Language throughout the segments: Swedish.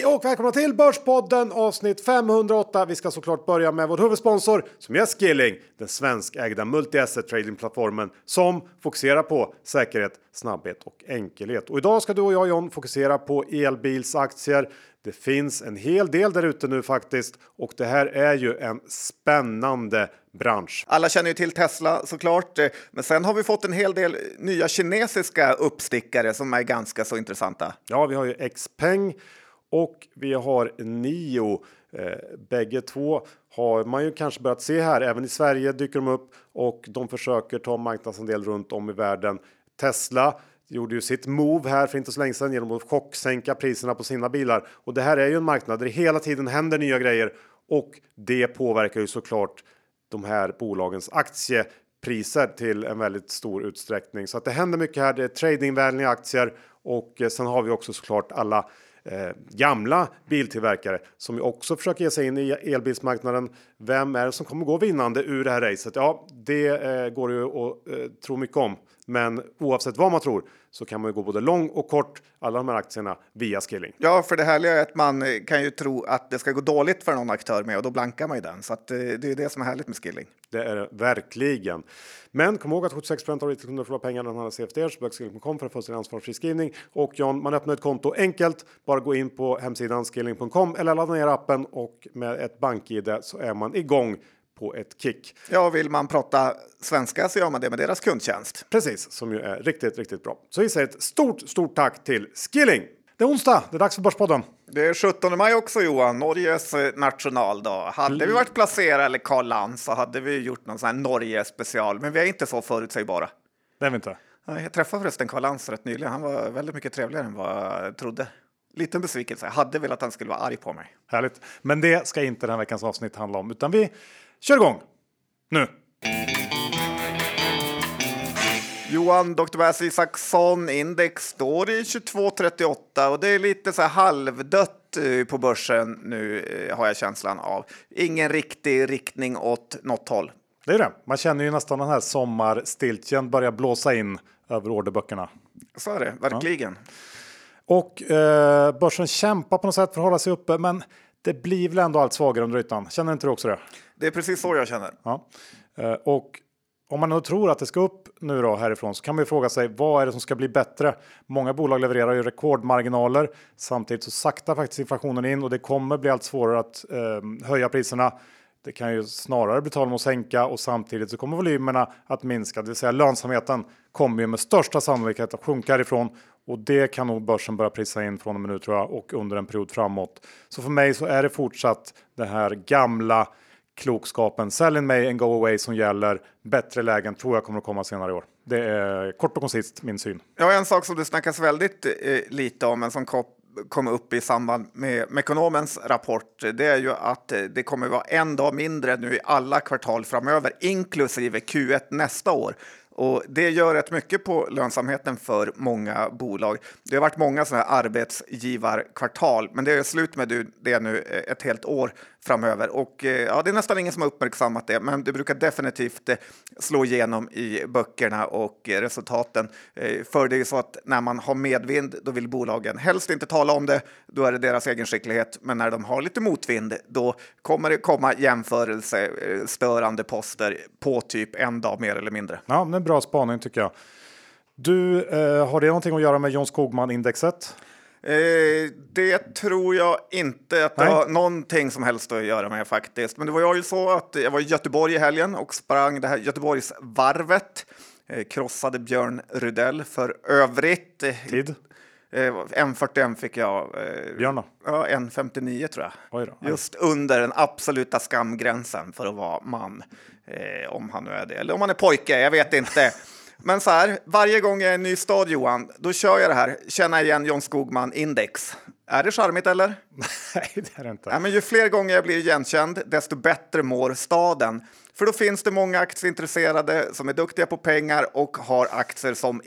Hej och välkomna till Börspodden avsnitt 508. Vi ska såklart börja med vår huvudsponsor som är Skilling, den svenskägda multi-asset tradingplattformen som fokuserar på säkerhet, snabbhet och enkelhet. Och idag ska du och jag John fokusera på elbilsaktier. Det finns en hel del där ute nu faktiskt och det här är ju en spännande bransch. Alla känner ju till Tesla såklart, men sen har vi fått en hel del nya kinesiska uppstickare som är ganska så intressanta. Ja, vi har ju Xpeng och vi har Nio. Eh, bägge två har man ju kanske börjat se här. Även i Sverige dyker de upp och de försöker ta marknadsandel runt om i världen. Tesla gjorde ju sitt move här för inte så länge sedan genom att chocksänka priserna på sina bilar. Och det här är ju en marknad där det hela tiden händer nya grejer och det påverkar ju såklart de här bolagens aktiepriser till en väldigt stor utsträckning. Så att det händer mycket här. Det är tradingvänliga aktier och eh, sen har vi också såklart alla eh, gamla biltillverkare som ju också försöker ge sig in i elbilsmarknaden. Vem är det som kommer gå vinnande ur det här racet? Ja, det eh, går ju att eh, tro mycket om, men oavsett vad man tror så kan man ju gå både lång och kort alla de här aktierna via Skilling. Ja, för det härliga är att man eh, kan ju tro att det ska gå dåligt för någon aktör med och då blankar man ju den. Så att, eh, det är det som är härligt med Skilling. Det är det verkligen. Men kom ihåg att 76 av retailkunder förlorar pengar när de handlar CFD. Så besök skilling.com för att få sin ansvarsfri skrivning. Och John, man öppnar ett konto enkelt. Bara gå in på hemsidan skilling.com eller ladda ner appen och med ett bank-id så är man igång på ett kick. Ja, vill man prata svenska så gör man det med deras kundtjänst. Precis, som ju är riktigt, riktigt bra. Så vi säger ett stort, stort tack till Skilling! Det är onsdag, det är dags för Börspodden. Det är 17 maj också Johan, Norges eh, nationaldag. Hade vi varit placerade eller Karl Lantz så hade vi gjort någon sån här Norge special, men vi är inte så förutsägbara. Det är vi inte. Jag träffade förresten Karl Lantz rätt nyligen. Han var väldigt mycket trevligare än vad jag trodde. Liten besvikelse. Jag hade velat att han skulle vara arg på mig. Härligt. Men det ska inte den här veckans avsnitt handla om, utan vi kör igång nu. Johan, Dr. Bass Isaksson index står i 22,38 och det är lite så här halvdött eh, på börsen nu eh, har jag känslan av. Ingen riktig riktning åt något håll. Det är det. Man känner ju nästan den här sommarstiltjen börja blåsa in över orderböckerna. Så är det, verkligen. Ja. Och eh, börsen kämpar på något sätt för att hålla sig uppe, men det blir väl ändå allt svagare under ytan. Känner inte du också det? Det är precis så jag känner. Ja. Eh, och om man nu tror att det ska upp nu då härifrån så kan man ju fråga sig vad är det som ska bli bättre? Många bolag levererar ju rekordmarginaler. Samtidigt så saktar faktiskt inflationen in och det kommer bli allt svårare att eh, höja priserna. Det kan ju snarare bli tal om att sänka och samtidigt så kommer volymerna att minska, det vill säga lönsamheten kommer ju med största sannolikhet att sjunka ifrån och det kan nog börsen börja prisa in från och med nu tror jag och under en period framåt. Så för mig så är det fortsatt det här gamla klokskapen sell in May and go away som gäller. Bättre lägen tror jag kommer att komma senare i år. Det är kort och koncist min syn. Ja, en sak som det snackas väldigt eh, lite om, men som kom upp i samband med Mekonomens rapport, det är ju att eh, det kommer vara en dag mindre nu i alla kvartal framöver, inklusive Q1 nästa år. Och det gör rätt mycket på lönsamheten för många bolag. Det har varit många sådana här arbetsgivarkvartal, men det är slut med det nu eh, ett helt år framöver. Och eh, ja, det är nästan ingen som har uppmärksammat det, men det brukar definitivt eh, slå igenom i böckerna och resultaten. För det är ju så att när man har medvind, då vill bolagen helst inte tala om det. Då är det deras egen skicklighet. Men när de har lite motvind, då kommer det komma jämförelsestörande poster på typ en dag mer eller mindre. Ja, men bra spaning tycker jag. Du, eh, har det någonting att göra med John Skogman-indexet? Eh, det tror jag inte att det Nej. har någonting som helst att göra med faktiskt. Men det var ju så att jag var i Göteborg i helgen och sprang det här Göteborgsvarvet. Eh, krossade Björn Rudell för övrigt. Tid? Eh, 1.41 fick jag. Eh, Björn då? Ja, 1.59 tror jag. Då. Just under den absoluta skamgränsen för att vara man. Eh, om han nu är det. Eller om han är pojke, jag vet inte. Men så här, varje gång jag är i en ny stad Johan, då kör jag det här. Känna igen John Skogman index. Är det charmigt eller? Nej, det är det inte. Ja, men ju fler gånger jag blir igenkänd, desto bättre mår staden. För då finns det många aktieintresserade som är duktiga på pengar och har aktier som...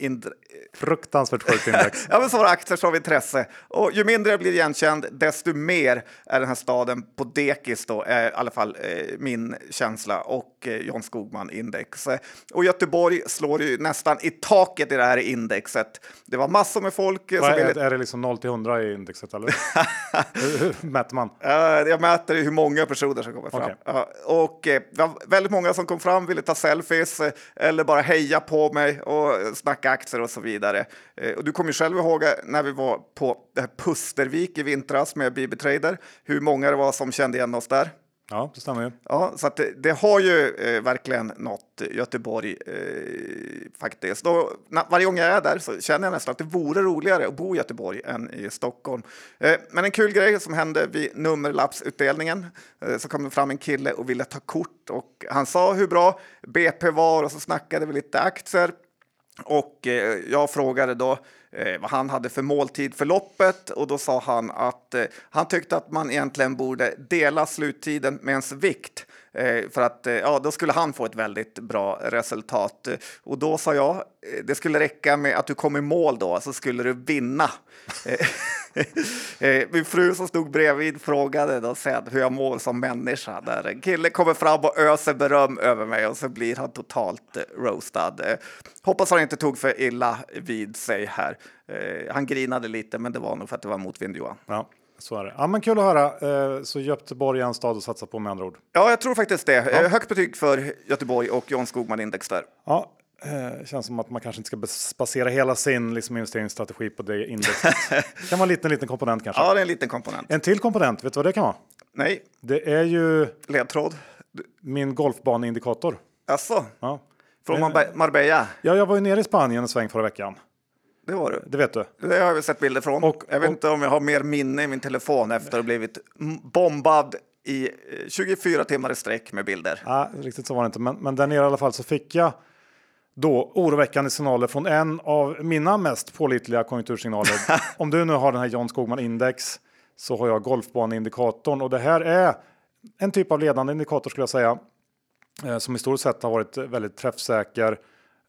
Fruktansvärt sjukt index. ja, men som har aktier som intresse. Och ju mindre jag blir igenkänd, desto mer är den här staden på dekis då, är i alla fall eh, min känsla och eh, John Skogman index. Och Göteborg slår ju nästan i taket i det här indexet. Det var massor med folk. Vad är, ville... är det liksom 0 till 100 i indexet? eller? hur, mäter man? Uh, jag mäter hur många personer som kommer fram. Okej. Ja, och eh, det var väldigt många som kom fram, ville ta selfies eh, eller bara heja på mig och snacka aktier och så vidare. Eh, och du kommer ju själv ihåg eh, när vi var på det här Pustervik i vintras med BB Trader, hur många det var som kände igen oss där. Ja, det stämmer ju. Ja, så att det, det har ju eh, verkligen nått Göteborg eh, faktiskt. Då, na, varje gång jag är där så känner jag nästan att det vore roligare att bo i Göteborg än i Stockholm. Eh, men en kul grej som hände vid nummerlappsutdelningen eh, så kom det fram en kille och ville ta kort och han sa hur bra BP var och så snackade vi lite aktier. Och eh, jag frågade då eh, vad han hade för måltid för loppet och då sa han att eh, han tyckte att man egentligen borde dela sluttiden med ens vikt. Eh, för att eh, ja, då skulle han få ett väldigt bra resultat. Och då sa jag, eh, det skulle räcka med att du kom i mål då, så skulle du vinna. Min fru som stod bredvid frågade då sen hur jag mår som människa. Där en kille kommer fram och öser beröm över mig och så blir han totalt roastad. Hoppas han inte tog för illa vid sig här. Han grinade lite, men det var nog för att det var motvind Johan. Ja, så är det. Ja, men kul att höra. Eh, Så Göteborg är en stad att satsa på med andra ord. Ja, jag tror faktiskt det. Eh, Högt betyg för Göteborg och John Skogman Index där. Ja, eh, känns som att man kanske inte ska bas- basera hela sin liksom, investeringsstrategi på det indexet. det kan vara en liten, liten komponent kanske. Ja, det är en liten komponent. En till komponent, vet du vad det kan vara? Nej, Det är ju ledtråd. min golfbaneindikator. Alltså, Ja. från Marbe- Marbella. ja, jag var ju nere i Spanien en sväng förra veckan. Det var du. Det vet du. Det har jag sett bilder från. Och- jag vet och- inte om jag har mer minne i min telefon efter att ha blivit bombad i eh, 24 timmar i sträck med bilder. Ja, riktigt så var det inte. Men, men där nere i alla fall så fick jag då oroväckande signaler från en av mina mest pålitliga konjunktursignaler. Om du nu har den här John Skogman Index så har jag golfbaneindikatorn och det här är en typ av ledande indikator skulle jag säga. eh, Som historiskt sett har varit väldigt träffsäker.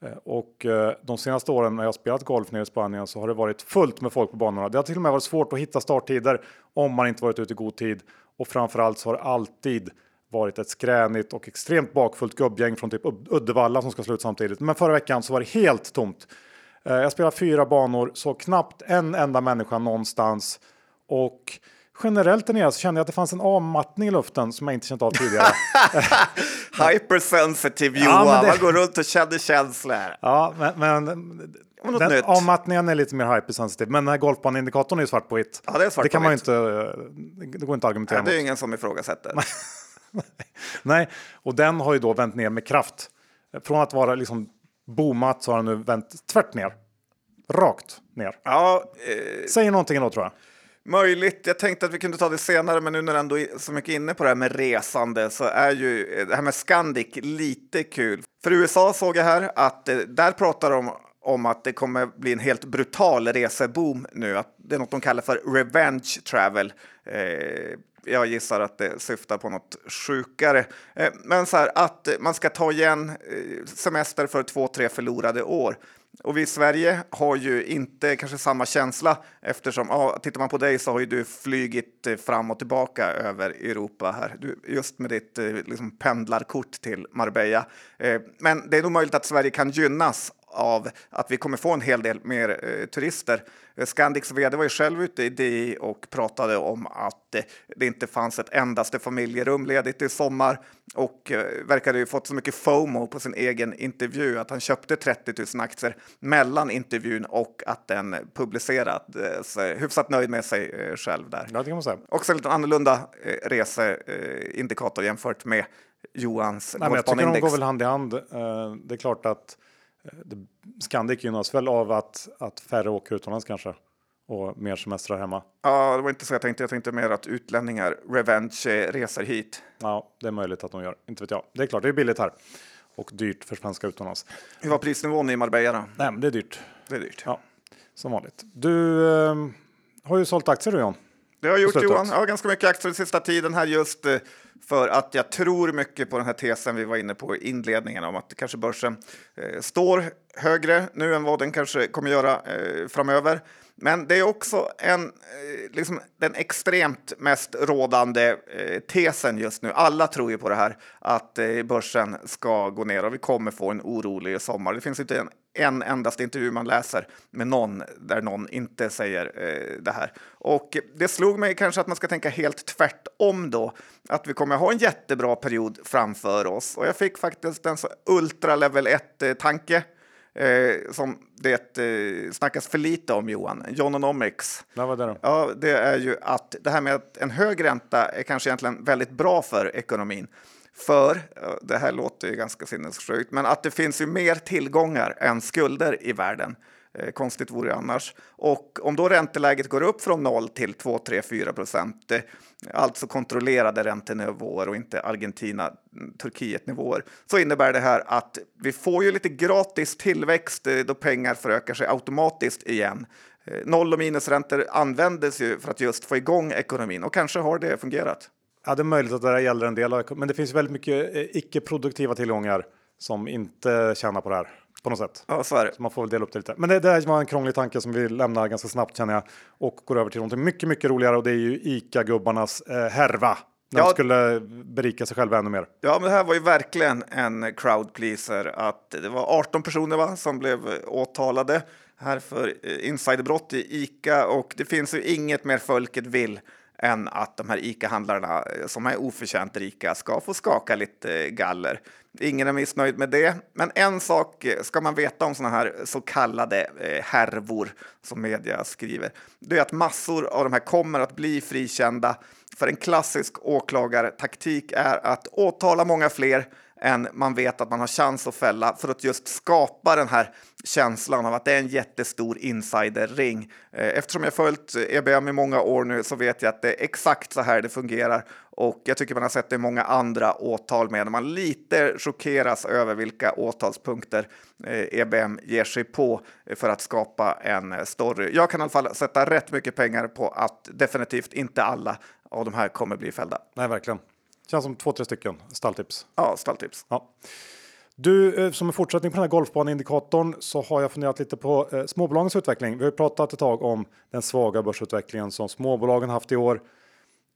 Eh, och eh, de senaste åren när jag har spelat golf nere i Spanien så har det varit fullt med folk på banorna. Det har till och med varit svårt att hitta starttider om man inte varit ute i god tid. Och framförallt så har det alltid varit ett skränigt och extremt bakfullt gubbgäng från typ Uddevalla som ska sluta samtidigt. Men förra veckan så var det helt tomt. Eh, jag spelade fyra banor, så knappt en enda människa någonstans. Och generellt där nere så kände jag att det fanns en avmattning i luften som jag inte känt av tidigare. Hypersensitive Ja, Johan, men det- man går runt och känner känslor. Ja, men, men den nytt. avmattningen är lite mer hypersensitiv. Men den här golfbaneindikatorn är ju svart på vitt. Ja, det är svart det kan man inte, det går inte att argumentera Det är mot. ingen som ifrågasätter. Nej, och den har ju då vänt ner med kraft. Från att vara liksom boomat så har den nu vänt tvärt ner. Rakt ner. Ja, eh, Säger någonting då tror jag. Möjligt. Jag tänkte att vi kunde ta det senare, men nu när du ändå är så mycket inne på det här med resande så är ju eh, det här med Scandic lite kul. För USA såg jag här att eh, där pratar de om att det kommer bli en helt brutal reseboom nu. Att det är något de kallar för revenge travel. Eh, jag gissar att det syftar på något sjukare. Eh, men så här att man ska ta igen eh, semester för två, tre förlorade år. Och vi i Sverige har ju inte kanske samma känsla eftersom, ja, tittar man på dig så har ju du flygit eh, fram och tillbaka över Europa här, du, just med ditt eh, liksom pendlarkort till Marbella. Eh, men det är nog möjligt att Sverige kan gynnas av att vi kommer få en hel del mer eh, turister. Eh, Scandics vd var ju själv ute i DI och pratade om att eh, det inte fanns ett endaste familjerum ledigt i sommar och eh, verkade ju fått så mycket FOMO på sin egen intervju att han köpte 30 000 aktier mellan intervjun och att den publicerades. Eh, hyfsat nöjd med sig eh, själv där. Ja, det kan man säga. Också en lite annorlunda reseindikator jämfört med Johans Nej, jag tycker de går väl hand i hand. Det är klart att Scandic gynnas väl av att, att färre åker utomlands kanske. Och mer semestrar hemma. Ja, det var inte så jag tänkte. Jag tänkte mer att utlänningar revenge reser hit. Ja, det är möjligt att de gör. Inte vet jag. Det är klart, det är billigt här. Och dyrt för svenska utomlands. Hur var prisnivån i Marbella då? Nej, det är dyrt. Det är dyrt. Ja, som vanligt. Du eh, har ju sålt aktier du John. Det har jag gjort. Johan. Ja, ganska mycket aktier den sista tiden här just eh, För att jag tror mycket på den här tesen vi var inne på i inledningen om att kanske börsen eh, står högre nu än vad den kanske kommer göra eh, framöver. Men det är också en, eh, liksom, den extremt mest rådande eh, tesen just nu. Alla tror ju på det här, att eh, börsen ska gå ner och vi kommer få en orolig sommar. Det finns inte en, en endast intervju man läser med någon där någon inte säger eh, det här. Och det slog mig kanske att man ska tänka helt tvärtom då, att vi kommer ha en jättebra period framför oss. Och jag fick faktiskt en så ultra level 1-tanke eh, som det eh, snackas för lite om, Johan. Jononomics. Ja, vad är det? Ja, det är ju att det här med att en hög ränta är kanske egentligen väldigt bra för ekonomin. För, det här låter ju ganska sinnessjukt, men att det finns ju mer tillgångar än skulder i världen. Eh, konstigt vore det annars. Och om då ränteläget går upp från 0 till 2, 3, 4 procent, eh, alltså kontrollerade räntenivåer och inte Argentina, mm, Turkiet nivåer, så innebär det här att vi får ju lite gratis tillväxt eh, då pengar förökar sig automatiskt igen. Eh, noll och minusräntor användes ju för att just få igång ekonomin och kanske har det fungerat. Ja, det är möjligt att det gäller en del, men det finns väldigt mycket eh, icke produktiva tillgångar som inte tjänar på det här på något sätt. Ja, så är det. Så man får väl dela upp det lite. Men det, det var en krånglig tanke som vi lämnar ganska snabbt känner jag och går över till något mycket, mycket roligare och det är ju ICA-gubbarnas eh, härva. När Ja. de skulle berika sig själva ännu mer. Ja, men det här var ju verkligen en crowd pleaser. Att det var 18 personer va, som blev eh, åtalade här för eh, insiderbrott i Ica och det finns ju inget mer folket vill än att de här Ica-handlarna eh, som är oförtjänt rika ska få skaka lite eh, galler. Ingen är missnöjd med det, men en sak eh, ska man veta om såna här så kallade härvor som media skriver. Det är att massor av de här kommer att bli frikända för en klassisk åklagartaktik är att åtala många fler än man vet att man har chans att fälla för att just skapa den här känslan av att det är en jättestor insiderring. Eh, eftersom jag följt EBM i många år nu så vet jag att det är exakt så här det fungerar och jag tycker man har sett det i många andra åtal med. Man lite chockeras över vilka åtalspunkter eh, EBM ger sig på för att skapa en story. Jag kan i alla fall sätta rätt mycket pengar på att definitivt inte alla av de här kommer bli fällda. Nej, verkligen. Känns som två, tre stycken stalltips. Ja, stalltips. Ja. Du, eh, som en fortsättning på den här golfbaneindikatorn så har jag funderat lite på eh, småbolagens utveckling. Vi har pratat ett tag om den svaga börsutvecklingen som småbolagen haft i år.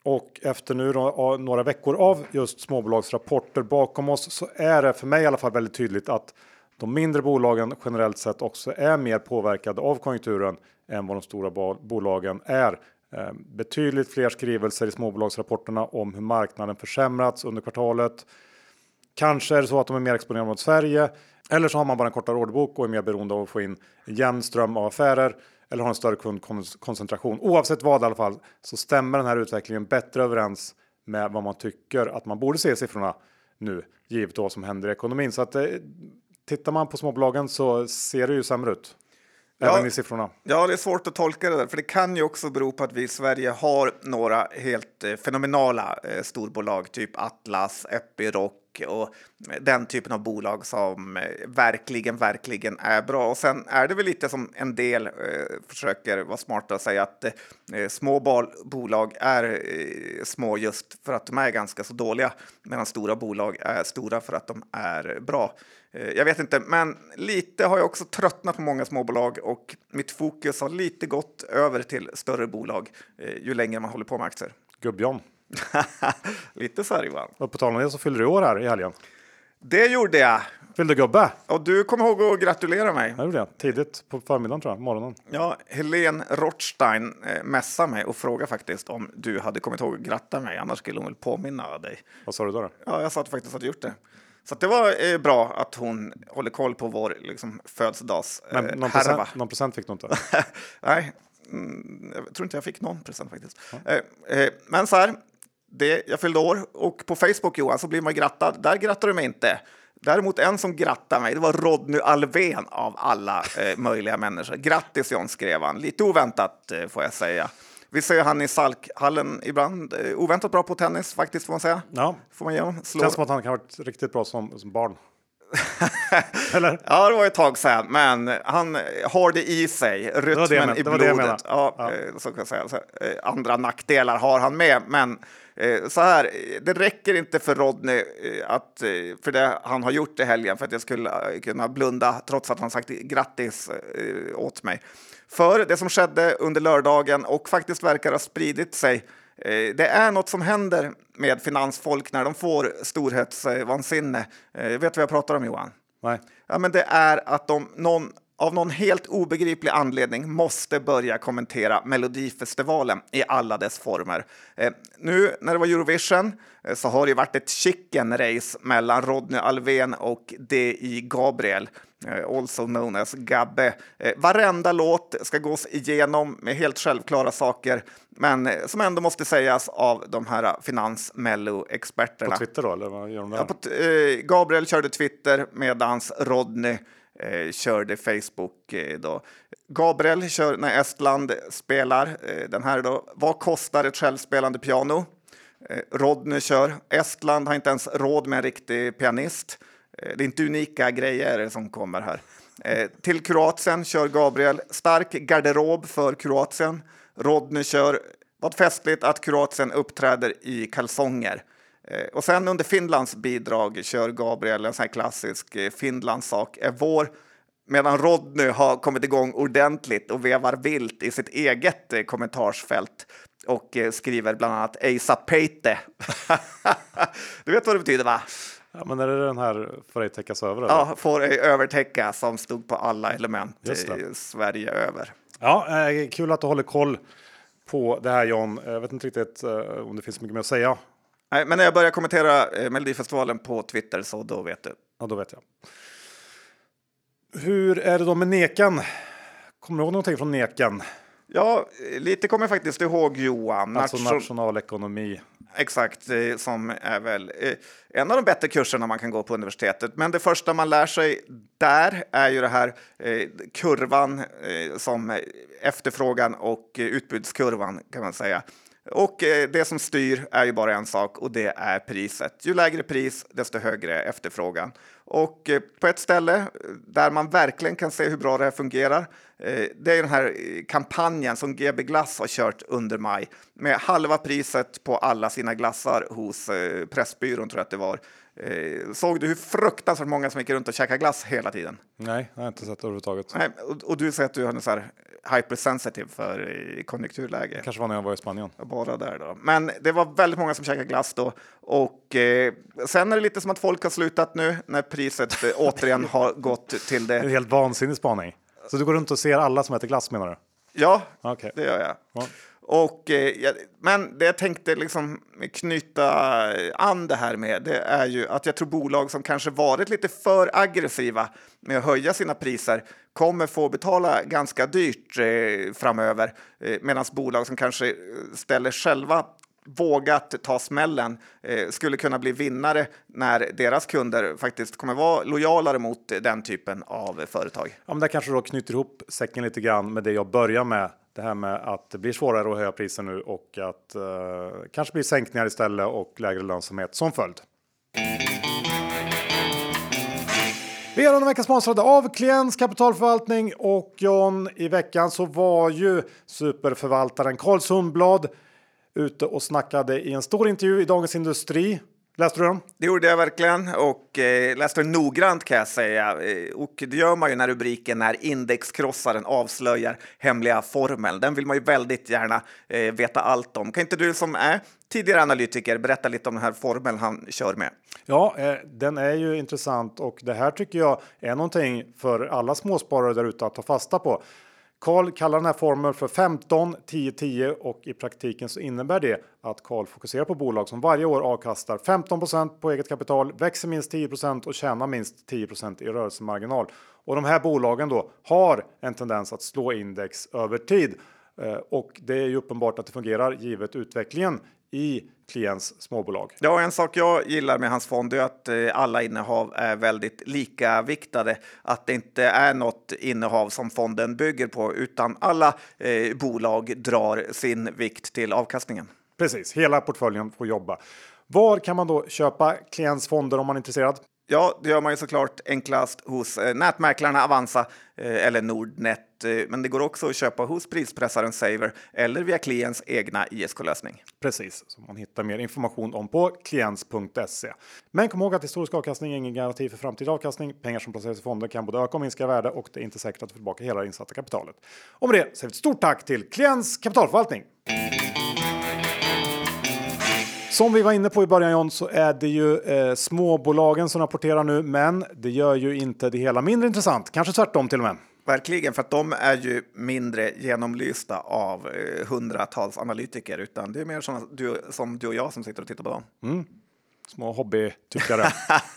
Och efter nu då, några veckor av just småbolagsrapporter bakom oss så är det för mig i alla fall väldigt tydligt att de mindre bolagen generellt sett också är mer påverkade av konjunkturen än vad de stora bo- bolagen är. Eh, betydligt fler skrivelser i småbolagsrapporterna om hur marknaden försämrats under kvartalet. Kanske är det så att de är mer exponerade mot Sverige eller så har man bara en kortare orderbok och är mer beroende av att få in en jämn ström av affärer eller har en större kundkoncentration. Oavsett vad i alla fall så stämmer den här utvecklingen bättre överens med vad man tycker att man borde se i siffrorna nu, givet vad som händer i ekonomin. Så att eh, tittar man på småbolagen så ser det ju sämre ut. Ja. Även i siffrorna. Ja, det är svårt att tolka det där, för det kan ju också bero på att vi i Sverige har några helt eh, fenomenala eh, storbolag, typ Atlas, Epiroc och den typen av bolag som eh, verkligen, verkligen är bra. Och sen är det väl lite som en del eh, försöker vara smarta och säga att eh, små bal- bolag är eh, små just för att de är ganska så dåliga, medan stora bolag är stora för att de är bra. Eh, Jag vet inte, men lite har jag också tröttnat på många småbolag och mitt fokus har lite gått över till större bolag eh, ju längre man håller på med aktier. Gubb-John. lite så här Johan. Och på tal om det så fyller du år här i helgen. Det gjorde jag. Fyllde gubbe? Och du kommer ihåg att gratulera mig. Jag gjorde det. Tidigt på förmiddagen tror jag, morgonen. Ja, Helene Rothstein eh, messade mig och frågade faktiskt om du hade kommit ihåg att gratta mig, annars skulle hon väl påminna dig. Vad sa du då? då? Ja, jag sa att du faktiskt hade gjort det. Så det var eh, bra att hon håller koll på vår liksom, födelsedags eh, någon, procent, någon procent fick du inte? Nej, mm, jag tror inte jag fick någon present faktiskt. Eh, eh, men så här, det, jag fyllde år och på Facebook Johan så blir man grattad. Där grattar du mig inte. Däremot en som grattade mig, det var Rodney Alvén av alla eh, möjliga människor. Grattis John, skrev han. Lite oväntat eh, får jag säga. Vi ser han i Salkhallen ibland. Eh, oväntat bra på tennis faktiskt får man säga. Ja, Får man ge honom. Slår. känns som att han kan ha varit riktigt bra som, som barn. Eller? Ja, det var ett tag sedan, men han har det i sig, rytmen i blodet. Ja, Ja. eh, Så kan jag säga. Så, eh, andra nackdelar har han med, men så här, eh, det räcker inte för Rodney eh, att, eh, för det han har gjort i helgen för att jag skulle eh, kunna blunda trots att han sagt grattis eh, åt mig. För det som skedde under lördagen och faktiskt verkar ha spridit sig eh, det är något som händer med finansfolk när de får storhetsvansinne. Eh, Vet du vad jag pratar om Johan? Nej. Ja, men det är att de någon, av någon helt obegriplig anledning måste börja kommentera Melodifestivalen i alla dess former. Eh, nu när det var Eurovision eh, så har det ju varit ett chicken race mellan Rodney Alfvén och D.I. Gabriel, eh, also known as Gabbe. Eh, varenda låt ska gås igenom med helt självklara saker, men eh, som ändå måste sägas av de här finans-mello-experterna. På Twitter då, eller vad gör de där? Ja, på eh, Gabriel körde Twitter medans Rodney eh, körde Facebook. Eh, då. Gabriel kör när Estland spelar eh, den här då. Vad kostar ett självspelande piano? Eh, Rodney kör. Estland har inte ens råd med en riktig pianist. Eh, det är inte unika grejer som kommer här. Eh, till Kroatien kör Gabriel. Stark garderob för Kroatien. Rodney kör. Vad festligt att Kroatien uppträder i kalsonger. Eh, Och sen under Finlands bidrag kör Gabriel en sån här klassisk eh, Finlandssak är vår. Medan Rodney har kommit igång ordentligt och vevar vilt i sitt eget eh, kommentarsfält och skriver bland annat Eisa Peite. du vet vad det betyder va? Ja, men är det den här får ej täckas över? Eller? Ja, får ej övertäcka som stod på alla element i Sverige över. Ja, eh, kul att du håller koll på det här John. Jag vet inte riktigt eh, om det finns mycket mer att säga. Nej, men när jag börjar kommentera eh, Melodifestivalen på Twitter så då vet du. Ja, då vet jag. Hur är det då med Neken? Kommer du ihåg någonting från Neken? Ja, eh, lite kommer jag faktiskt ihåg Johan. Alltså Nation- nationalekonomi. Exakt, eh, som är väl eh, en av de bättre kurserna man kan gå på universitetet. Men det första man lär sig där är ju det här kurvan som efterfrågan och utbudskurvan kan man säga. Och eh, det som styr är ju bara en sak och det är priset. Ju lägre pris, desto högre efterfrågan. Och eh, på ett ställe eh, där man verkligen kan se hur bra det här fungerar, det är den här kampanjen som GB Glass har kört under maj med halva priset på alla sina glassar hos Pressbyrån tror jag att det var. Eh, Såg du hur fruktansvärt många som gick runt och käkade glass hela tiden? Nej, jag har inte sett det överhuvudtaget. Nej, och, och du säger att du har en så här hypersensitive för eh, konjunkturläge. Kanske var när jag var i Spanien. Bara där då. Men det var väldigt många som käkade glass då. Och eh, sen är det lite som att folk har slutat nu när priset eh, återigen har gått till Det är en det. helt vansinnig spaning. Så du går runt och ser alla som äter glass menar du? Ja, Okej. det gör jag. Ja. Och, eh, men det jag tänkte liksom knyta an det här med det är ju att jag tror bolag som kanske varit lite för aggressiva med att höja sina priser kommer få betala ganska dyrt eh, framöver eh, medan bolag som kanske eh, ställer själva vågat ta smällen eh, skulle kunna bli vinnare när deras kunder faktiskt kommer vara lojalare mot den typen av företag. Ja, men där kanske då knyter ihop säcken lite grann med det jag börjar med. Det här med att det blir svårare att höja priser nu och att eh, kanske blir sänkningar istället och lägre lönsamhet som följd. Vi är denna vecka sponsrade av Klients kapitalförvaltning och John i veckan så var ju superförvaltaren Carl Sundblad ute och snackade i en stor intervju i Dagens Industri. Läste du den? Det gjorde jag verkligen och eh, läste den noggrant kan jag säga. Eh, och det gör man ju när rubriken är indexkrossaren avslöjar hemliga formel. Den vill man ju väldigt gärna eh, veta allt om. Kan inte du som är tidigare analytiker berätta lite om den här formeln han kör med? Ja, eh, den är ju intressant och det här tycker jag är någonting för alla småsparare där ute att ta fasta på. Karl kallar den här formeln för 15 10 10 och i praktiken så innebär det att Karl fokuserar på bolag som varje år avkastar 15% på eget kapital, växer minst 10% och tjänar minst 10% i rörelsemarginal. Och de här bolagen då har en tendens att slå index över tid. Eh, och det är ju uppenbart att det fungerar givet utvecklingen i klients småbolag. Ja, en sak jag gillar med hans fond är att eh, alla innehav är väldigt lika viktade. Att det inte är något innehav som fonden bygger på, utan alla eh, bolag drar sin vikt till avkastningen. Precis, hela portföljen får jobba. Var kan man då köpa klients fonder om man är intresserad? Ja, det gör man ju såklart enklast hos eh, nätmäklarna Avanza eh, eller Nordnet. Eh, men det går också att köpa hos prispressaren Saver eller via klients egna ISK-lösning. Precis, som man hittar mer information om på klients.se. Men kom ihåg att historisk avkastning är ingen garanti för framtida avkastning. Pengar som placeras i fonder kan både öka och minska i värde och det är inte säkert att få tillbaka hela det insatta kapitalet. Och med det säger vi ett stort tack till Klients kapitalförvaltning. Som vi var inne på i början John så är det ju eh, småbolagen som rapporterar nu, men det gör ju inte det hela mindre intressant. Kanske tvärtom till och med. Verkligen, för att de är ju mindre genomlysta av eh, hundratals analytiker, utan det är mer som du, som du och jag som sitter och tittar på dem. Mm. Små hobbytyckare.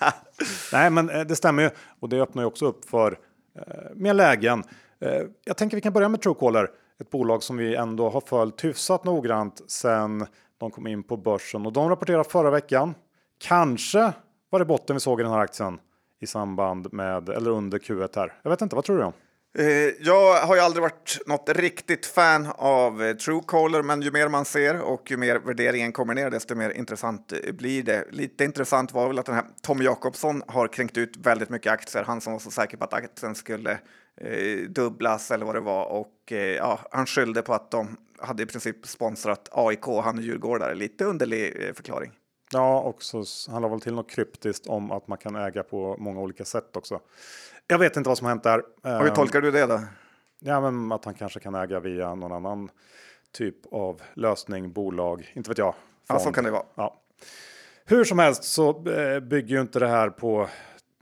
Nej, men eh, det stämmer ju och det öppnar ju också upp för eh, mer lägen. Eh, jag tänker vi kan börja med Truecaller, ett bolag som vi ändå har följt hyfsat noggrant sen de kom in på börsen och de rapporterade förra veckan. Kanske var det botten vi såg i den här aktien i samband med eller under Q1 här. Jag vet inte, vad tror du? Om? Eh, jag har ju aldrig varit något riktigt fan av eh, Truecaller, men ju mer man ser och ju mer värderingen kommer ner, desto mer intressant eh, blir det. Lite intressant var väl att den här Tom Jakobsson har kränkt ut väldigt mycket aktier. Han som var så säker på att aktien skulle eh, dubblas eller vad det var och eh, ja, han skyllde på att de hade i princip sponsrat AIK, han är djurgårdare. Lite underlig eh, förklaring. Ja, också han la väl till något kryptiskt om att man kan äga på många olika sätt också. Jag vet inte vad som har hänt där. Och hur tolkar du det då? Ja, men att han kanske kan äga via någon annan typ av lösning, bolag, inte vet jag. Fond. Ja, så kan det vara. Ja. Hur som helst så bygger ju inte det här på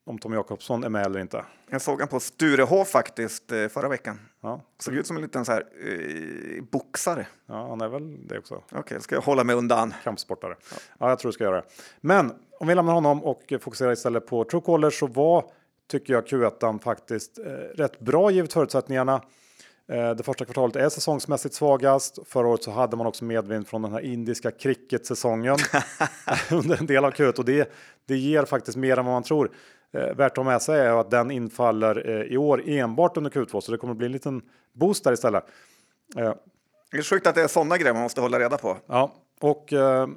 om Tom Jakobsson är med eller inte. Jag såg han på Sturehof faktiskt eh, förra veckan. Ja. Såg ut som en liten så här eh, boxare. Ja, han är väl det också. Okej, okay, ska jag hålla mig undan. Kampsportare. Ja. ja, jag tror du ska göra det. Men om vi lämnar honom och fokuserar istället på Truecaller så var, tycker jag, Q1 faktiskt eh, rätt bra givet förutsättningarna. Eh, det första kvartalet är säsongsmässigt svagast. Förra året så hade man också medvind från den här indiska cricket-säsongen under en del av Q1 och det, det ger faktiskt mer än vad man tror. Eh, värt att ha med sig är att den infaller eh, i år enbart under Q2 så det kommer bli en liten boost där istället. Eh, det är sjukt att det är sådana grejer man måste hålla reda på. Ja, och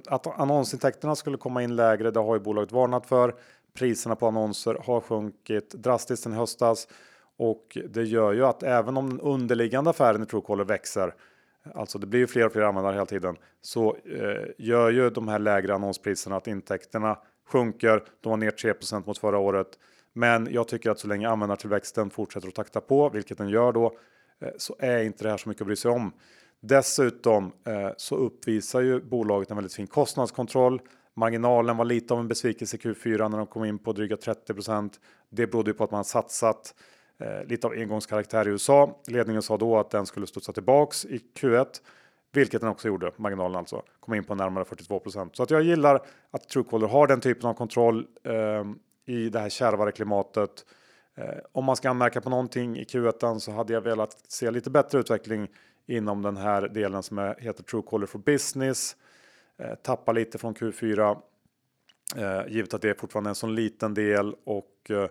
att annonsintäkterna skulle komma in lägre, det har ju bolaget varnat för. Priserna på annonser har sjunkit drastiskt sen höstas och det gör ju att även om den underliggande affären i Truecaller växer, alltså det blir ju fler och fler användare hela tiden, så gör ju de här lägre annonspriserna att intäkterna sjunker. De var ner 3% mot förra året. Men jag tycker att så länge användartillväxten fortsätter att takta på, vilket den gör då, eh, så är inte det här så mycket att bry sig om. Dessutom eh, så uppvisar ju bolaget en väldigt fin kostnadskontroll. Marginalen var lite av en besvikelse i Q4 när de kom in på dryga 30% Det berodde ju på att man satsat eh, lite av engångskaraktär i USA. Ledningen sa då att den skulle studsa tillbaks i Q1 vilket den också gjorde, marginalen alltså, kom in på närmare 42% Så att jag gillar att Truecaller har den typen av kontroll eh, i det här kärvare klimatet. Eh, om man ska anmärka på någonting i Q1 så hade jag velat se lite bättre utveckling inom den här delen som är, heter Truecaller for Business. Eh, tappa lite från Q4 eh, givet att det är fortfarande en sån liten del och eh,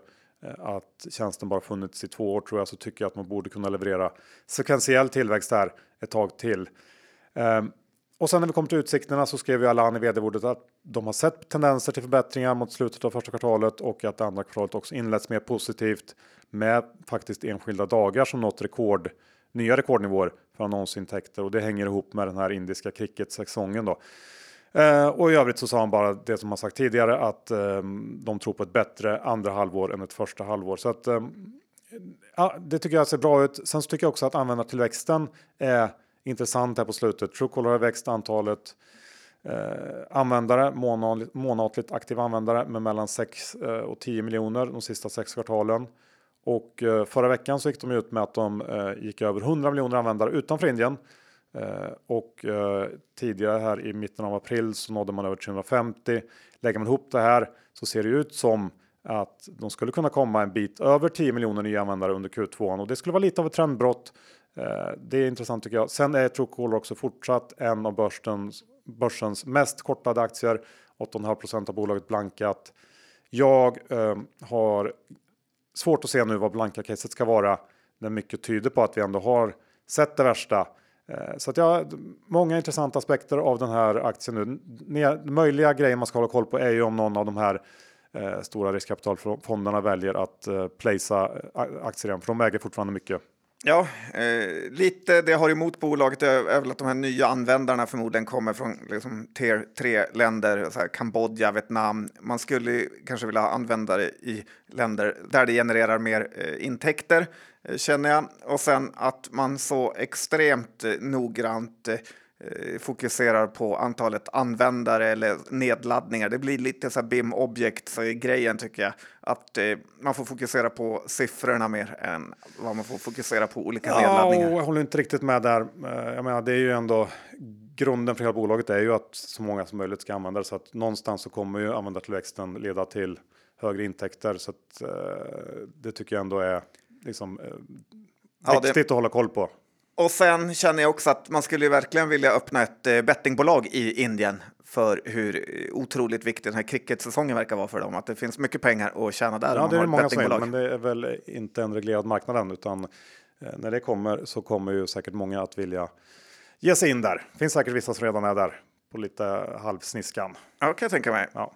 att tjänsten bara funnits i två år tror jag så tycker jag att man borde kunna leverera sekventiell tillväxt här ett tag till. Um, och sen när vi kommer till utsikterna så skrev ju Allan i vd-ordet att de har sett tendenser till förbättringar mot slutet av första kvartalet och att det andra kvartalet också inletts mer positivt med faktiskt enskilda dagar som nått rekord, nya rekordnivåer för annonsintäkter och det hänger ihop med den här indiska cricket-säsongen då. Ehm, och i övrigt så sa han bara det som han sagt tidigare att ehm, de tror på ett bättre andra halvår än ett första halvår. Så att ja, det tycker jag ser bra ut. Sen så tycker jag också att användartillväxten är intressant här på slutet. Truecaller har växt antalet eh, användare, månatligt aktiva användare med mellan 6 eh, och 10 miljoner de sista sex kvartalen. Och eh, förra veckan så gick de ut med att de eh, gick över 100 miljoner användare utanför Indien. Eh, och eh, tidigare här i mitten av april så nådde man över 350. Lägger man ihop det här så ser det ut som att de skulle kunna komma en bit över 10 miljoner nya användare under Q2 och det skulle vara lite av ett trendbrott Eh, det är intressant tycker jag. Sen är Truecaller också fortsatt en av börsens, börsens mest kortade aktier. 8,5% av bolaget blankat. Jag eh, har svårt att se nu vad blanka caset ska vara. När mycket tyder på att vi ändå har sett det värsta. Eh, så att jag många intressanta aspekter av den här aktien nu. Möjliga grejer man ska hålla koll på är ju om någon av de här eh, stora riskkapitalfonderna väljer att eh, placea eh, aktier igen, för de äger fortfarande mycket. Ja, eh, lite det har emot bolaget är, är väl att de här nya användarna förmodligen kommer från liksom, tier 3-länder, så här, Kambodja, Vietnam. Man skulle kanske vilja använda det i länder där det genererar mer eh, intäkter, eh, känner jag. Och sen att man så extremt eh, noggrant Eh, fokuserar på antalet användare eller nedladdningar. Det blir lite så här BIM objekt grejen tycker jag. Att eh, man får fokusera på siffrorna mer än vad man får fokusera på olika ja, nedladdningar. Jag håller inte riktigt med där. Eh, jag menar, det är ju ändå grunden för hela bolaget är ju att så många som möjligt ska använda det. Så att någonstans så kommer ju användartillväxten leda till högre intäkter. Så att, eh, det tycker jag ändå är liksom, eh, ja, viktigt det... att hålla koll på. Och sen känner jag också att man skulle verkligen vilja öppna ett eh, bettingbolag i Indien för hur otroligt viktig den här cricketsäsongen verkar vara för dem. Att det finns mycket pengar att tjäna där. Ja, det är det många som vill, men det är väl inte en reglerad marknad än, utan eh, när det kommer så kommer ju säkert många att vilja ge sig in där. Finns säkert vissa som redan är där på lite halvsniskan. Ja, kan jag tänka mig. Ja.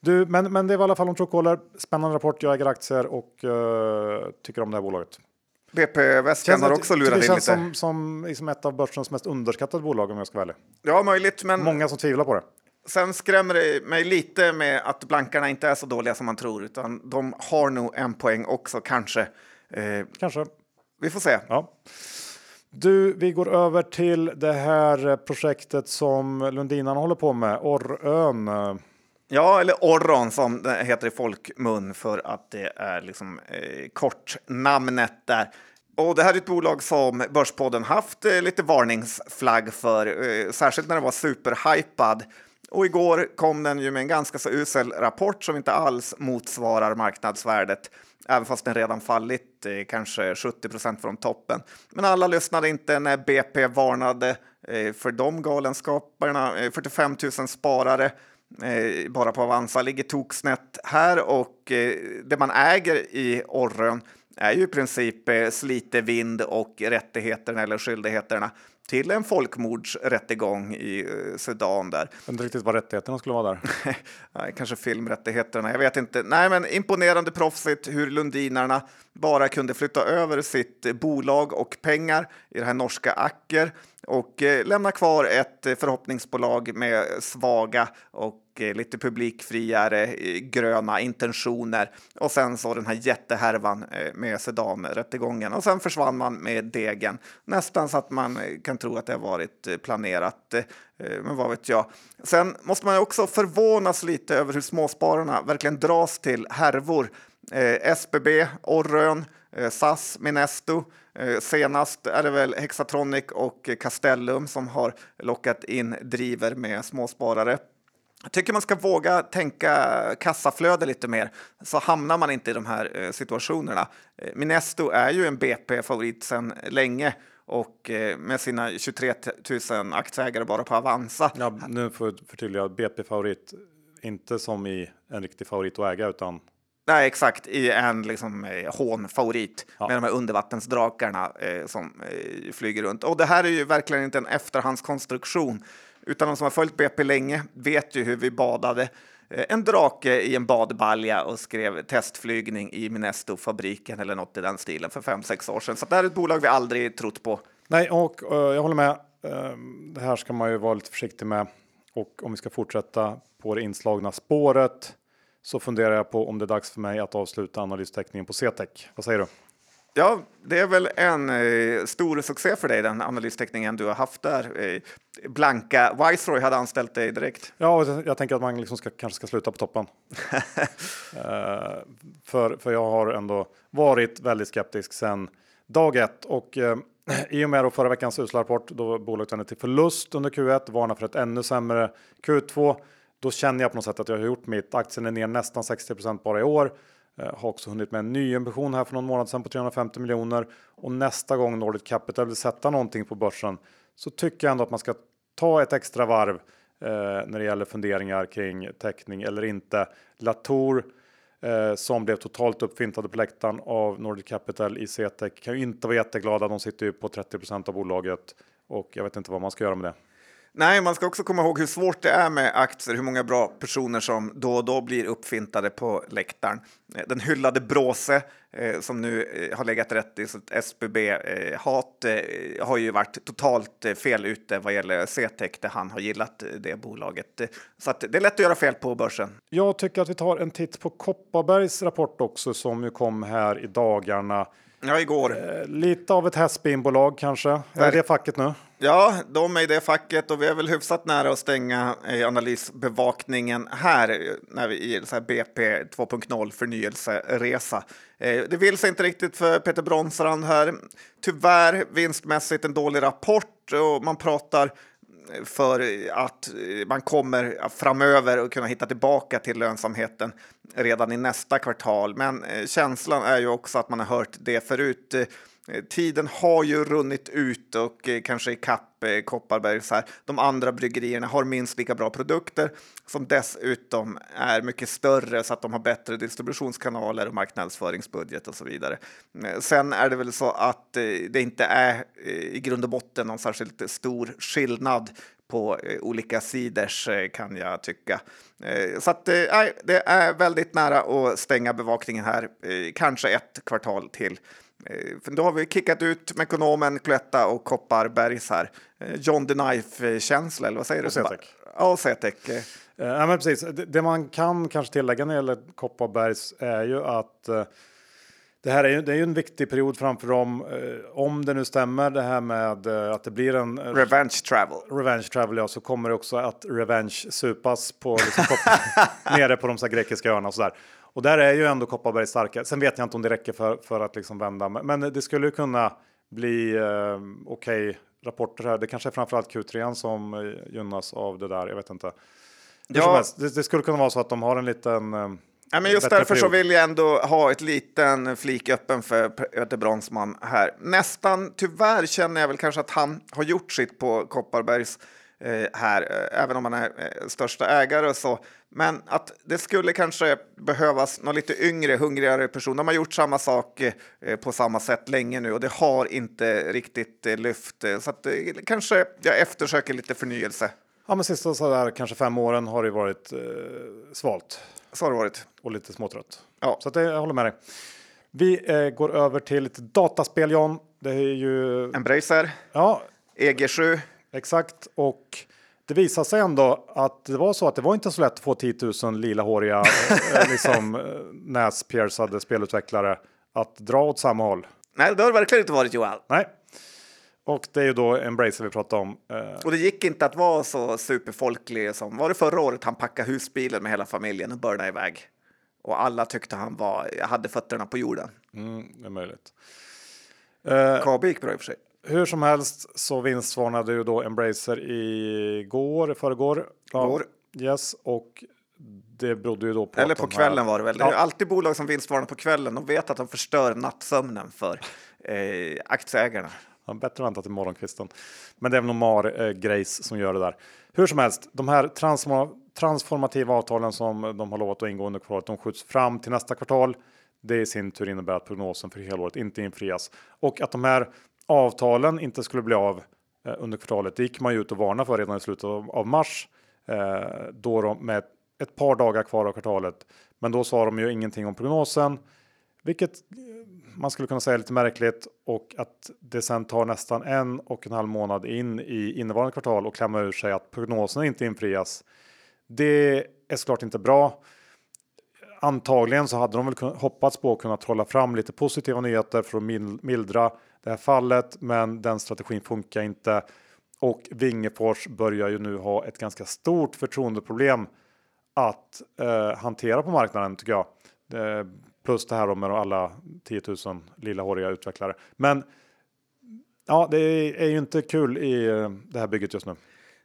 Du, men, men det var i alla fall om Truecaller. Spännande rapport. Jag äger aktier och uh, tycker om det här bolaget. BP Västkan har också lurat in lite. Det känns som, som liksom ett av börsens mest underskattade bolag om jag ska välja. Ja, möjligt. Men Många som tvivlar på det. Sen skrämmer det mig lite med att blankarna inte är så dåliga som man tror, utan de har nog en poäng också, kanske. Eh, kanske. Vi får se. Ja. Du, vi går över till det här projektet som Lundinarna håller på med, Orrön. Ja, eller Orron som det heter i folkmun för att det är liksom eh, kortnamnet där. Och det här är ett bolag som Börspodden haft eh, lite varningsflagg för, eh, särskilt när det var superhypad. Och igår kom den ju med en ganska så usel rapport som inte alls motsvarar marknadsvärdet, även fast den redan fallit eh, kanske 70 procent från toppen. Men alla lyssnade inte när BP varnade eh, för de galenskaperna. 45 eh, 000 sparare eh, bara på Avanza ligger toksnätt här och eh, det man äger i Orrön är ju i princip eh, Slite vind och rättigheterna eller skyldigheterna till en folkmordsrättegång i eh, Sudan där. Jag vet inte riktigt vad rättigheterna skulle vara där. Nej, kanske filmrättigheterna, jag vet inte. Nej, men imponerande proffsigt hur Lundinarna bara kunde flytta över sitt bolag och pengar i det här norska Acker och eh, lämna kvar ett eh, förhoppningsbolag med svaga och Eh, lite publikfriare eh, gröna intentioner. Och sen så den här jättehärvan eh, med Sudan-rättegången och sen försvann man med degen. Nästan så att man kan tro att det har varit planerat. Men vad vet jag. Sen måste man också förvånas lite över hur småspararna verkligen dras till härvor. SBB, Orrön, SAS, Minesto senast är det väl Hexatronic och Castellum som har lockat in driver med småsparare. Jag tycker man ska våga tänka kassaflöde lite mer så hamnar man inte i de här eh, situationerna. Eh, Minesto är ju en BP-favorit sedan länge och med sina 23 000 aktieägare bara på Avanza. Ja, nu får jag förtydliga, BP-favorit, inte som i en riktig favorit att äga utan Nej, exakt. I en liksom, eh, hånfavorit ja. med de här undervattensdrakarna eh, som eh, flyger runt. Och det här är ju verkligen inte en efterhandskonstruktion, utan de som har följt BP länge vet ju hur vi badade eh, en drake i en badbalja och skrev testflygning i Minesto-fabriken eller något i den stilen för fem sex år sedan. Så det här är ett bolag vi aldrig trott på. Nej, och uh, jag håller med. Uh, det här ska man ju vara lite försiktig med. Och om vi ska fortsätta på det inslagna spåret så funderar jag på om det är dags för mig att avsluta analysteckningen på CTEC. Vad säger du? Ja, det är väl en eh, stor succé för dig, den analysteckningen du har haft där. Eh, Blanka Wiseroy hade anställt dig direkt. Ja, jag tänker att man liksom ska, kanske ska sluta på toppen. eh, för, för jag har ändå varit väldigt skeptisk sedan dag ett och eh, i och med då förra veckans usla rapport då bolaget vände till förlust under Q1 varnar för ett ännu sämre Q2 då känner jag på något sätt att jag har gjort mitt. Aktien är ner nästan 60% bara i år. Eh, har också hunnit med en nyemission här för någon månad sedan på 350 miljoner och nästa gång Nordic Capital vill sätta någonting på börsen så tycker jag ändå att man ska ta ett extra varv eh, när det gäller funderingar kring täckning eller inte. Latour eh, som blev totalt uppfintade på läktaren av Nordic Capital i CTEC kan ju inte vara jätteglada. De sitter ju på 30% av bolaget och jag vet inte vad man ska göra med det. Nej, man ska också komma ihåg hur svårt det är med aktier, hur många bra personer som då och då blir uppfintade på läktaren. Eh, den hyllade Bråse eh, som nu eh, har legat rätt i sitt SBB-hat eh, eh, har ju varit totalt eh, fel ute vad gäller CTEC där han har gillat eh, det bolaget. Så att det är lätt att göra fel på börsen. Jag tycker att vi tar en titt på Kopparbergs rapport också som ju kom här i dagarna. Ja, igår. Eh, lite av ett hästspinbolag kanske. Är Ver- det facket nu? Ja, de är i det facket och vi är väl hyfsat nära att stänga analysbevakningen här när vi i så här BP 2.0 förnyelseresa. Eh, det vill sig inte riktigt för Peter Bronsrand här. Tyvärr vinstmässigt en dålig rapport och man pratar för att man kommer framöver att kunna hitta tillbaka till lönsamheten redan i nästa kvartal. Men eh, känslan är ju också att man har hört det förut. Eh, tiden har ju runnit ut och eh, kanske ikapp eh, Kopparberg. Så här. De andra bryggerierna har minst lika bra produkter som dessutom är mycket större så att de har bättre distributionskanaler och marknadsföringsbudget och så vidare. Sen är det väl så att det inte är i grund och botten någon särskilt stor skillnad på olika sidors kan jag tycka. Så att, nej, det är väldigt nära att stänga bevakningen här, kanske ett kvartal till. Eh, då har vi kickat ut Mekonomen, Cloetta och Kopparbergs här. Eh, John the Knife-känsla, eller vad säger du? Och CTEC. Ja, CTEC. eh. Ja, men precis. Det, man kan kanske tillägga när det gäller Kopparbergs är ju att det här är ju, det är ju en viktig period framför dem. Om det nu stämmer det här med att det blir en Revenge Travel. revenge travel ja, så kommer det också att revenge supas på liksom, nere på de så grekiska öarna och så där. Och där är ju ändå Kopparberg starka. Sen vet jag inte om det räcker för, för att liksom vända, men det skulle kunna bli eh, okej rapporter här. Det kanske är framförallt Q3 som eh, gynnas av det där. Jag vet inte. Ja. det, det skulle kunna vara så att de har en liten. Eh, Ja, men just därför så period. vill jag ändå ha ett liten flik öppen för Peter Bronsman här. Nästan tyvärr känner jag väl kanske att han har gjort sitt på Kopparbergs här, eh, även om han är eh, största ägare och så. Men att det skulle kanske behövas någon lite yngre, hungrigare person. De har gjort samma sak eh, på samma sätt länge nu och det har inte riktigt eh, lyft. Eh, Så att eh, kanske jag eftersöker lite förnyelse. Ja, men sista så där kanske fem åren har det varit eh, svalt Så har det varit. och lite småtrött. Ja. Så att det, jag håller med dig. Vi eh, går över till ett dataspel John. Det är ju Embracer, ja, EG7. Exakt och det visar sig ändå att det var så att det var inte så lätt att få 10 000 lilahåriga eh, liksom eh, näspiercade spelutvecklare att dra åt samma håll. Nej, det har det verkligen inte varit Johan. Nej. Och det är ju då Embracer vi pratar om. Eh, Och det gick inte att vara så superfolklig som var det förra året han packade husbilen med hela familjen och börnade iväg. Och alla tyckte han var, hade fötterna på jorden. mm, det är möjligt. Eh, KB gick bra i och för sig. Hur som helst så vinstvarnade ju då Embracer igår, förrgår. Ja, Går. Yes, och det berodde ju då på Eller att på de här- kvällen var det väl. Det är Ja. alltid bolag som vinstvarnar på kvällen. De vet att de förstör nattsömnen för eh, aktieägarna. Ja, bättre vänta till morgonkvisten. Men det är väl nog Mar eh, Grace som gör det där. Hur som helst, de här transforma transformativa avtalen som de har lovat att ingå under kvartalet, de skjuts fram till nästa kvartal. Det i sin tur innebär att prognosen för helåret inte infrias och att de här avtalen inte skulle bli av eh, under kvartalet. Det gick man ju ut och varna för redan i slutet av, mars, eh, då de med ett par dagar kvar av kvartalet. Men då sa de ju ingenting om prognosen, vilket eh, man skulle kunna säga är lite märkligt och att det sen tar nästan en och en halv månad in i innevarande kvartal och klämma ur sig att prognosen inte infrias. Det är såklart inte bra. Antagligen så hade de väl hoppats på att kunna trolla fram lite positiva nyheter för att mildra det här fallet, men den strategin funkar inte. Och Wingefors börjar ju nu ha ett ganska stort förtroendeproblem att eh, hantera på marknaden tycker jag. Eh, plus det här då med alla 10 000 lilla håriga utvecklare. Men ja, det är, ju inte kul i eh, det här bygget just nu.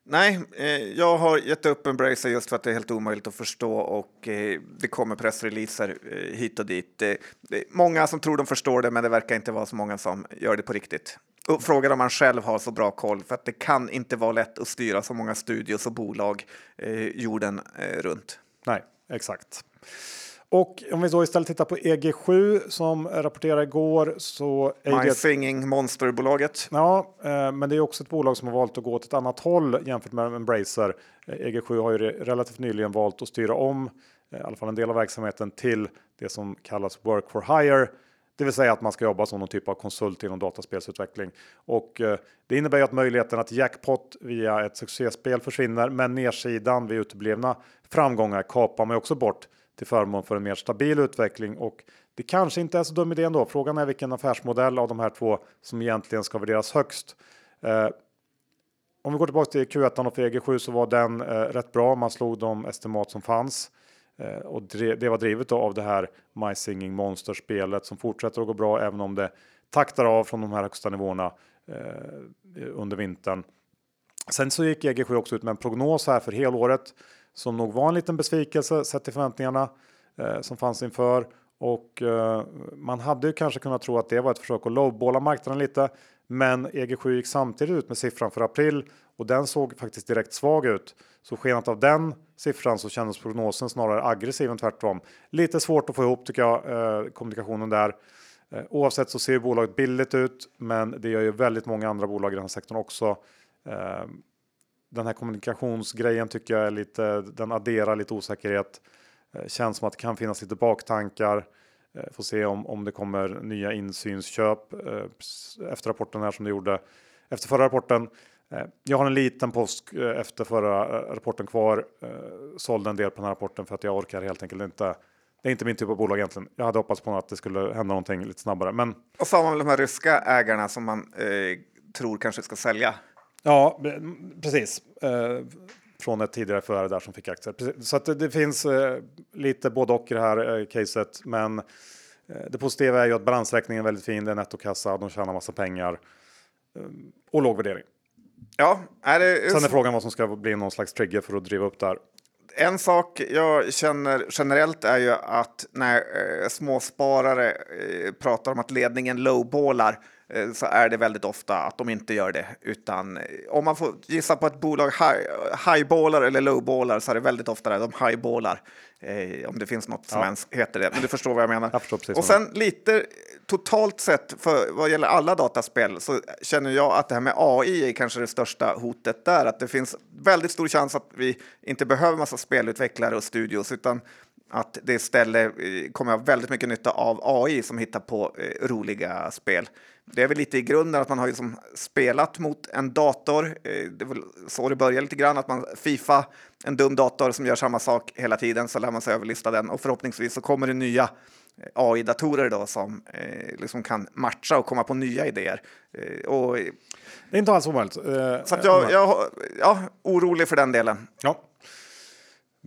Nej, eh, jag har gett upp Embracer just för att det är helt omöjligt att förstå och eh, det kommer pressreleaser eh, hit och dit. Det är många som tror de förstår det, men det verkar inte vara så många som gör det på riktigt. Och frågar om man själv har så bra koll, för att det kan inte vara lätt att styra så många studios och bolag eh, jorden eh, runt. Nej, exakt. Och om vi då istället tittar på EG7 som rapporterade igår så är My det... Singing Monsterbolaget. Ja, eh, men det är också ett bolag som har valt att gå åt ett annat håll jämfört med Embracer. EG7 eh, har ju relativt nyligen valt att styra om i alla fall en del av verksamheten till det som kallas work for hire. Det vill säga att man ska jobba som någon typ av konsult inom dataspelsutveckling. Och eh, det innebär ju att möjligheten att jackpot via ett succéspel försvinner, men nedsidan vid uteblivna framgångar kapar man också bort till förmån för en mer stabil utveckling. Och det kanske inte är så dum idé ändå. Frågan är vilken affärsmodell av de här två som egentligen ska värderas högst. Eh, om vi går tillbaka till Q1 och för EG7 så var den eh, rätt bra. Man slog de estimat som fanns. Eh, och det var drivet av det här My Singing Monster spelet som fortsätter att gå bra även om det taktar av från de här högsta nivåerna eh, under vintern. Sen så gick EG7 också ut med en prognos här för helåret som nog var en liten besvikelse sett till förväntningarna eh, som fanns inför och eh, man hade ju kanske kunnat tro att det var ett försök att lowballa marknaden lite. Men EG7 gick samtidigt ut med siffran för april och den såg faktiskt direkt svag ut. Så skenat av den siffran så kändes prognosen snarare aggressiv än tvärtom. Lite svårt att få ihop tycker jag, eh, kommunikationen där. Eh, oavsett så ser bolaget billigt ut, men det gör ju väldigt många andra bolag i den här sektorn också. Eh, den här kommunikationsgrejen tycker jag är lite, den adderar lite osäkerhet. Eh, känns som att det kan finnas lite baktankar. Eh, får se om, om det kommer nya insynsköp eh, efter rapporten här som det gjorde efter förra rapporten. Jag har en liten post efter förra rapporten kvar. Sålde en del på den här rapporten för att jag orkar helt enkelt inte. Det är inte min typ av bolag egentligen. Jag hade hoppats på att det skulle hända någonting lite snabbare. Men... Och så har man väl de här ryska ägarna som man eh, tror kanske ska sälja. Ja, precis. Eh, från ett tidigare förare där som fick aktier. Så det, finns eh, lite både och i det här caset. Men det positiva är ju att balansräkningen är väldigt fin. Det är nettokassa, de tjänar massa pengar och låg värdering. Ja, är det... Sen är frågan vad som ska bli någon slags trigger för att driva upp där. En sak jag känner generellt är ju att när eh, småsparare eh, pratar om att ledningen lowballar Eh, så är det väldigt ofta att de inte gör det. Utan eh, om man får gissa på ett bolag highballar eller lowballar så är det väldigt ofta det, de highballar. Eh, om det finns något som ja. ens heter det. Men du förstår vad jag menar. Jag och sen lite totalt sett för vad gäller alla dataspel så känner jag att det här med AI är kanske det största hotet där. Att det finns väldigt stor chans att vi inte behöver massa spelutvecklare och studios utan att det istället kommer ha väldigt mycket nytta av AI som hittar på roliga spel. Det är väl lite i grunden att man har liksom spelat mot en dator. Eh, det var så det började lite grann, att man Fifa, en dum dator som gör samma sak hela tiden, så lär man sig överlista den och förhoppningsvis så kommer det nya eh, AI-datorer då som eh, liksom kan matcha och komma på nya idéer. Eh, och, det är inte alls omöjligt. Eh, så jag, jag, ja, orolig för den delen. Ja,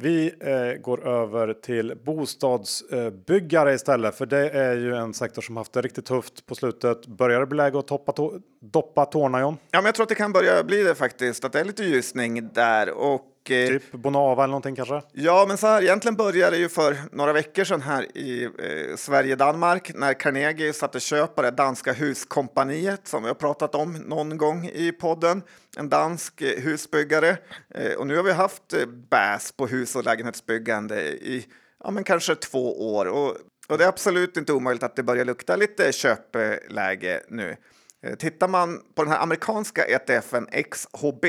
vi eh, går över till bostadsbyggare istället, för det är ju en sektor som haft det riktigt tufft på slutet. Börjar det bli läge att toppa to doppa tårna John? Ja, men jag tror att det kan börja bli det faktiskt, att det är lite ljusning där och typ Bonava eller någonting kanske? Ja, men så här, egentligen började det ju för några veckor sedan här i eh, Sverige-Danmark när Carnegie satte köp på det danska huskompaniet som vi har pratat om någon gång i podden. En dansk eh, husbyggare. Eh, och nu har vi haft eh, BAS på hus och lägenhetsbyggande i ja, men kanske två år. Och, och det är absolut inte omöjligt att det börjar lukta lite köpläge nu. Eh, tittar man på den här amerikanska ETFen XHB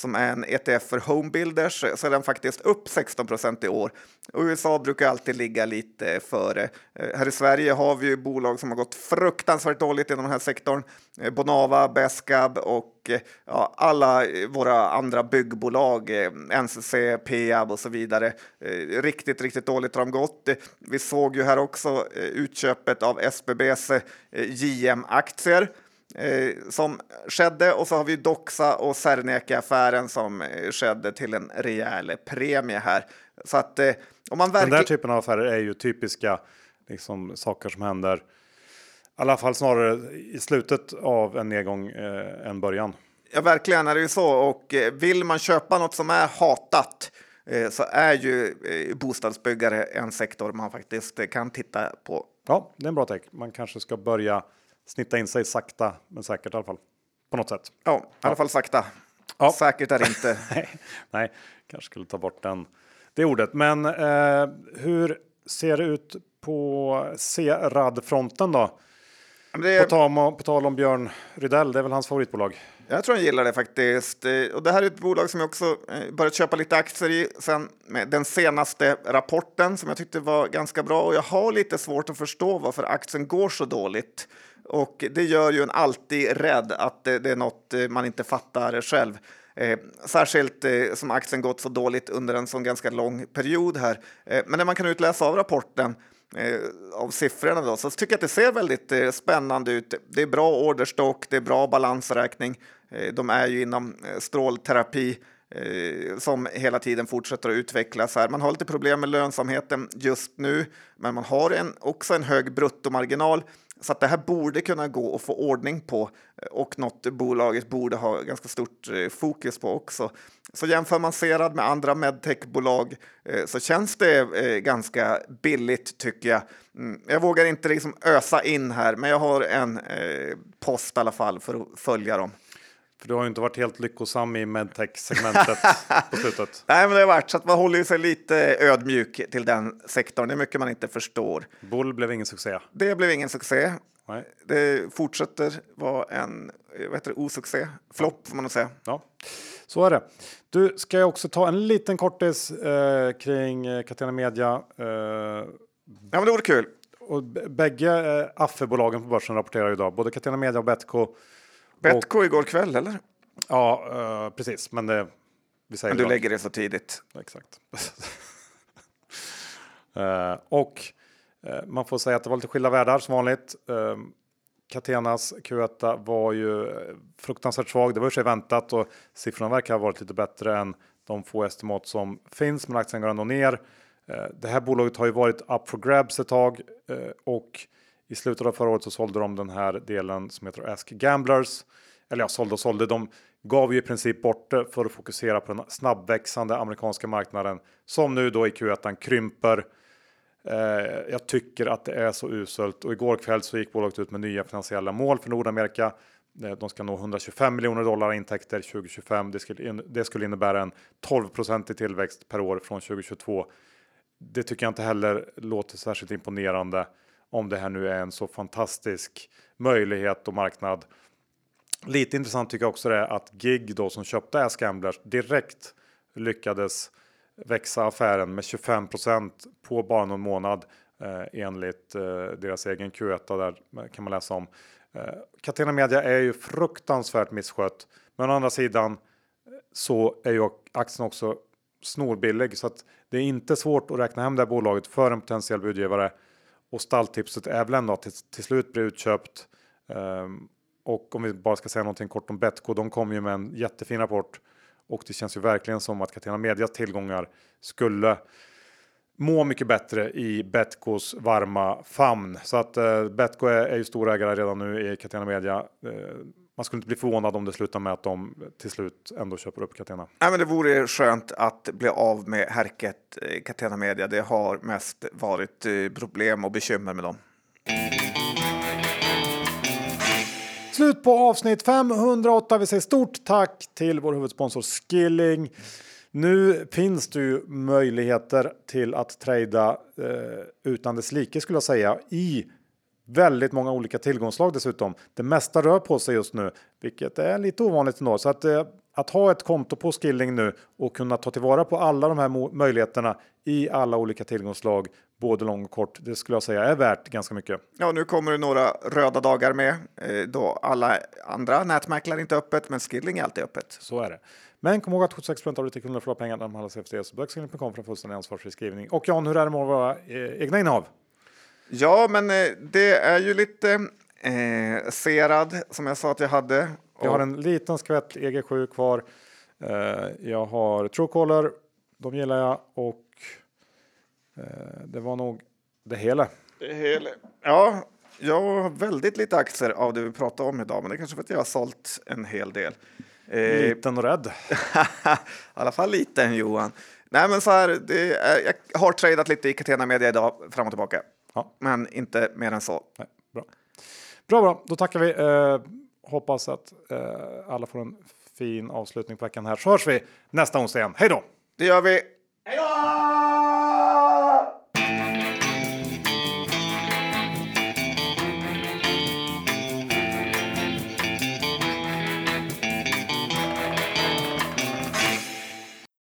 som är en ETF för homebuilders så är den faktiskt upp 16 procent i år. Och USA brukar alltid ligga lite före. Eh, här i Sverige har vi ju bolag som har gått fruktansvärt dåligt inom den här sektorn. Eh, Bonava, Besqab och eh, ja, alla våra andra byggbolag, NCC, Peab och så vidare. Riktigt, riktigt dåligt har de gått. Vi såg ju här också utköpet av SBBs JM-aktier eh, som skedde och så har vi Doxa och Serneke-affären som eh, skedde till en rejäl premie här. Så att eh, om man verkligen... Den där typen av affärer är ju typiska liksom, saker som händer. I alla fall snarare i slutet av en nedgång eh, än början. Ja, verkligen är det ju så. Och eh, vill man köpa något som är hatat så är ju bostadsbyggare en sektor man faktiskt kan titta på. Ja, det är en bra take. Man kanske ska börja snitta in sig sakta men säkert i alla fall. På något sätt. Ja, i alla fall sakta. Ja. Säkert är det inte. nej, nej, kanske skulle ta bort den, det ordet. Men eh, hur ser det ut på C-rad-fronten då? Det... På, tal om, på tal om Björn Rydell, det är väl hans favoritbolag? Jag tror han gillar det faktiskt. Eh, och det här är ett bolag som jag också eh, börjat köpa lite aktier i sen med den senaste rapporten som jag tyckte var ganska bra. Och jag har lite svårt att förstå varför aktien går så dåligt. Och det gör ju en alltid rädd att det, det är något eh, man inte fattar själv. Eh, särskilt eh, som aktien gått så dåligt under en sån ganska lång period här. Eh, men när man kan utläsa av rapporten eh, av siffrorna då, så tycker jag att det ser väldigt eh, spännande ut. Det är bra orderstock, det är bra balansräkning. De är ju inom strålterapi som hela tiden fortsätter att utvecklas. Här. Man har lite problem med lönsamheten just nu, men man har en, också en hög bruttomarginal så att det här borde kunna gå att få ordning på eh, och något bolaget borde ha ganska stort eh, fokus på också. Så jämför man Serad med andra medtechbolag eh, så känns det ganska billigt tycker jag. Mm, jag vågar inte liksom ösa in här, men jag har en post i alla fall för att följa dem. För du har ju inte varit helt lyckosam i medtech-segmentet på slutet. Nej, men det har varit så att man håller sig lite ödmjuk till den sektorn. Det är mycket man inte förstår. Bull blev ingen succé. Det blev ingen succé. Nej. Det fortsätter vara en vad heter det, osuccé. Flopp får man nog säga. Ja, så är det. Du, ska jag också ta en liten kortis eh, kring eh, Catena Media? Eh, ja, men det vore kul. Och bägge eh, AFFE-bolagen på börsen rapporterar idag, både Catena Media och Betco Betco och, igår kväll eller? Ja, uh, precis. Men det, vi säger men du lägger det så tidigt. Exakt. uh, och uh, man får säga att det var lite skilda världar som vanligt. Catenas Q1 var ju fruktansvärt svag. Det var ju sig väntat och siffrorna verkar ha varit lite bättre än de få estimat som finns. Men aktien går ändå ner. Det här bolaget har ju varit up for grabs ett tag och i slutet av förra året så sålde de den här delen som heter Ask Gamblers. Eller ja, sålde och sålde. De gav ju i princip bort det för att fokusera på den snabbväxande amerikanska marknaden som nu då i Q1 krymper. Eh, jag tycker att det är så uselt och igår kväll så gick bolaget ut med nya finansiella mål för Nordamerika. Eh, de ska nå 125 miljoner dollar intäkter 2025. Det skulle, det skulle innebära en 12 i tillväxt per år från 2022. Det tycker jag inte heller låter särskilt imponerande om det här nu är en så fantastisk möjlighet och marknad. Lite intressant tycker jag också det är att Gig då som köpte Ask Gamblers direkt lyckades växa affären med 25% på bara någon månad eh, enligt eh, deras egen Q1 där kan man läsa om. Eh, Catena Media är ju fruktansvärt misskött, men å andra sidan så är ju aktien också snorbillig så att det är inte svårt att räkna hem det här bolaget för en potentiell budgivare och stalltipset är väl ändå att till, till slut blir utköpt. Um, och om vi bara ska säga någonting kort om Betco, de kom ju med en jättefin rapport och det känns ju verkligen som att Catena Medias tillgångar skulle må mycket bättre i Betcos varma famn. Så att uh, Betco är, är ju storägare redan nu i Catena Media. Uh, man skulle inte bli förvånad om det slutar med att de till slut ändå köper upp Catena. Nej, men det vore skönt att bli av med härket eh, Catena Media. Det har mest varit eh, problem och bekymmer med dem. Slut på avsnitt 508. Vi säger stort tack till vår huvudsponsor Skilling. Nu finns det ju möjligheter till att trada eh, utan dess like skulle jag säga i Väldigt många olika tillgångslag dessutom. Det mesta rör på sig just nu, vilket är lite ovanligt ändå. Så att, eh, att ha ett konto på Skilling nu och kunna ta tillvara på alla de här möjligheterna i alla olika tillgångslag, både lång och kort, det skulle jag säga är värt ganska mycket. Ja, nu kommer det några röda dagar med eh, då alla andra nätmäklare inte öppet, men Skilling är alltid öppet. Så är det. Men kom ihåg att 76% av ditt kunder förlorar pengar när de handlar CFD, så besök för en fullständig ansvarsfri skrivning. Och Jan, hur är det med våra eh, egna innehav? Ja, men eh, det är ju lite eh, serad som jag sa att jag hade. Jag har en liten skvätt EG7 kvar. Eh, jag har Truecaller, de gillar jag och eh, det var nog det hela. Det hela. Ja, jag har väldigt lite aktier av det vi pratar om idag, men det är kanske för att jag har sålt en hel del. Eh, liten och rädd. I alla fall liten Johan. Nej, men så här, är, jag har tradat lite i Catena Media idag fram och tillbaka. Ja. Men inte mer än så. Nej, bra. bra, bra. Då tackar vi. Eh, hoppas att eh, alla får en fin avslutning på veckan här. Så hörs vi nästa onsdag igen. Hej då! Det gör vi. Hej då!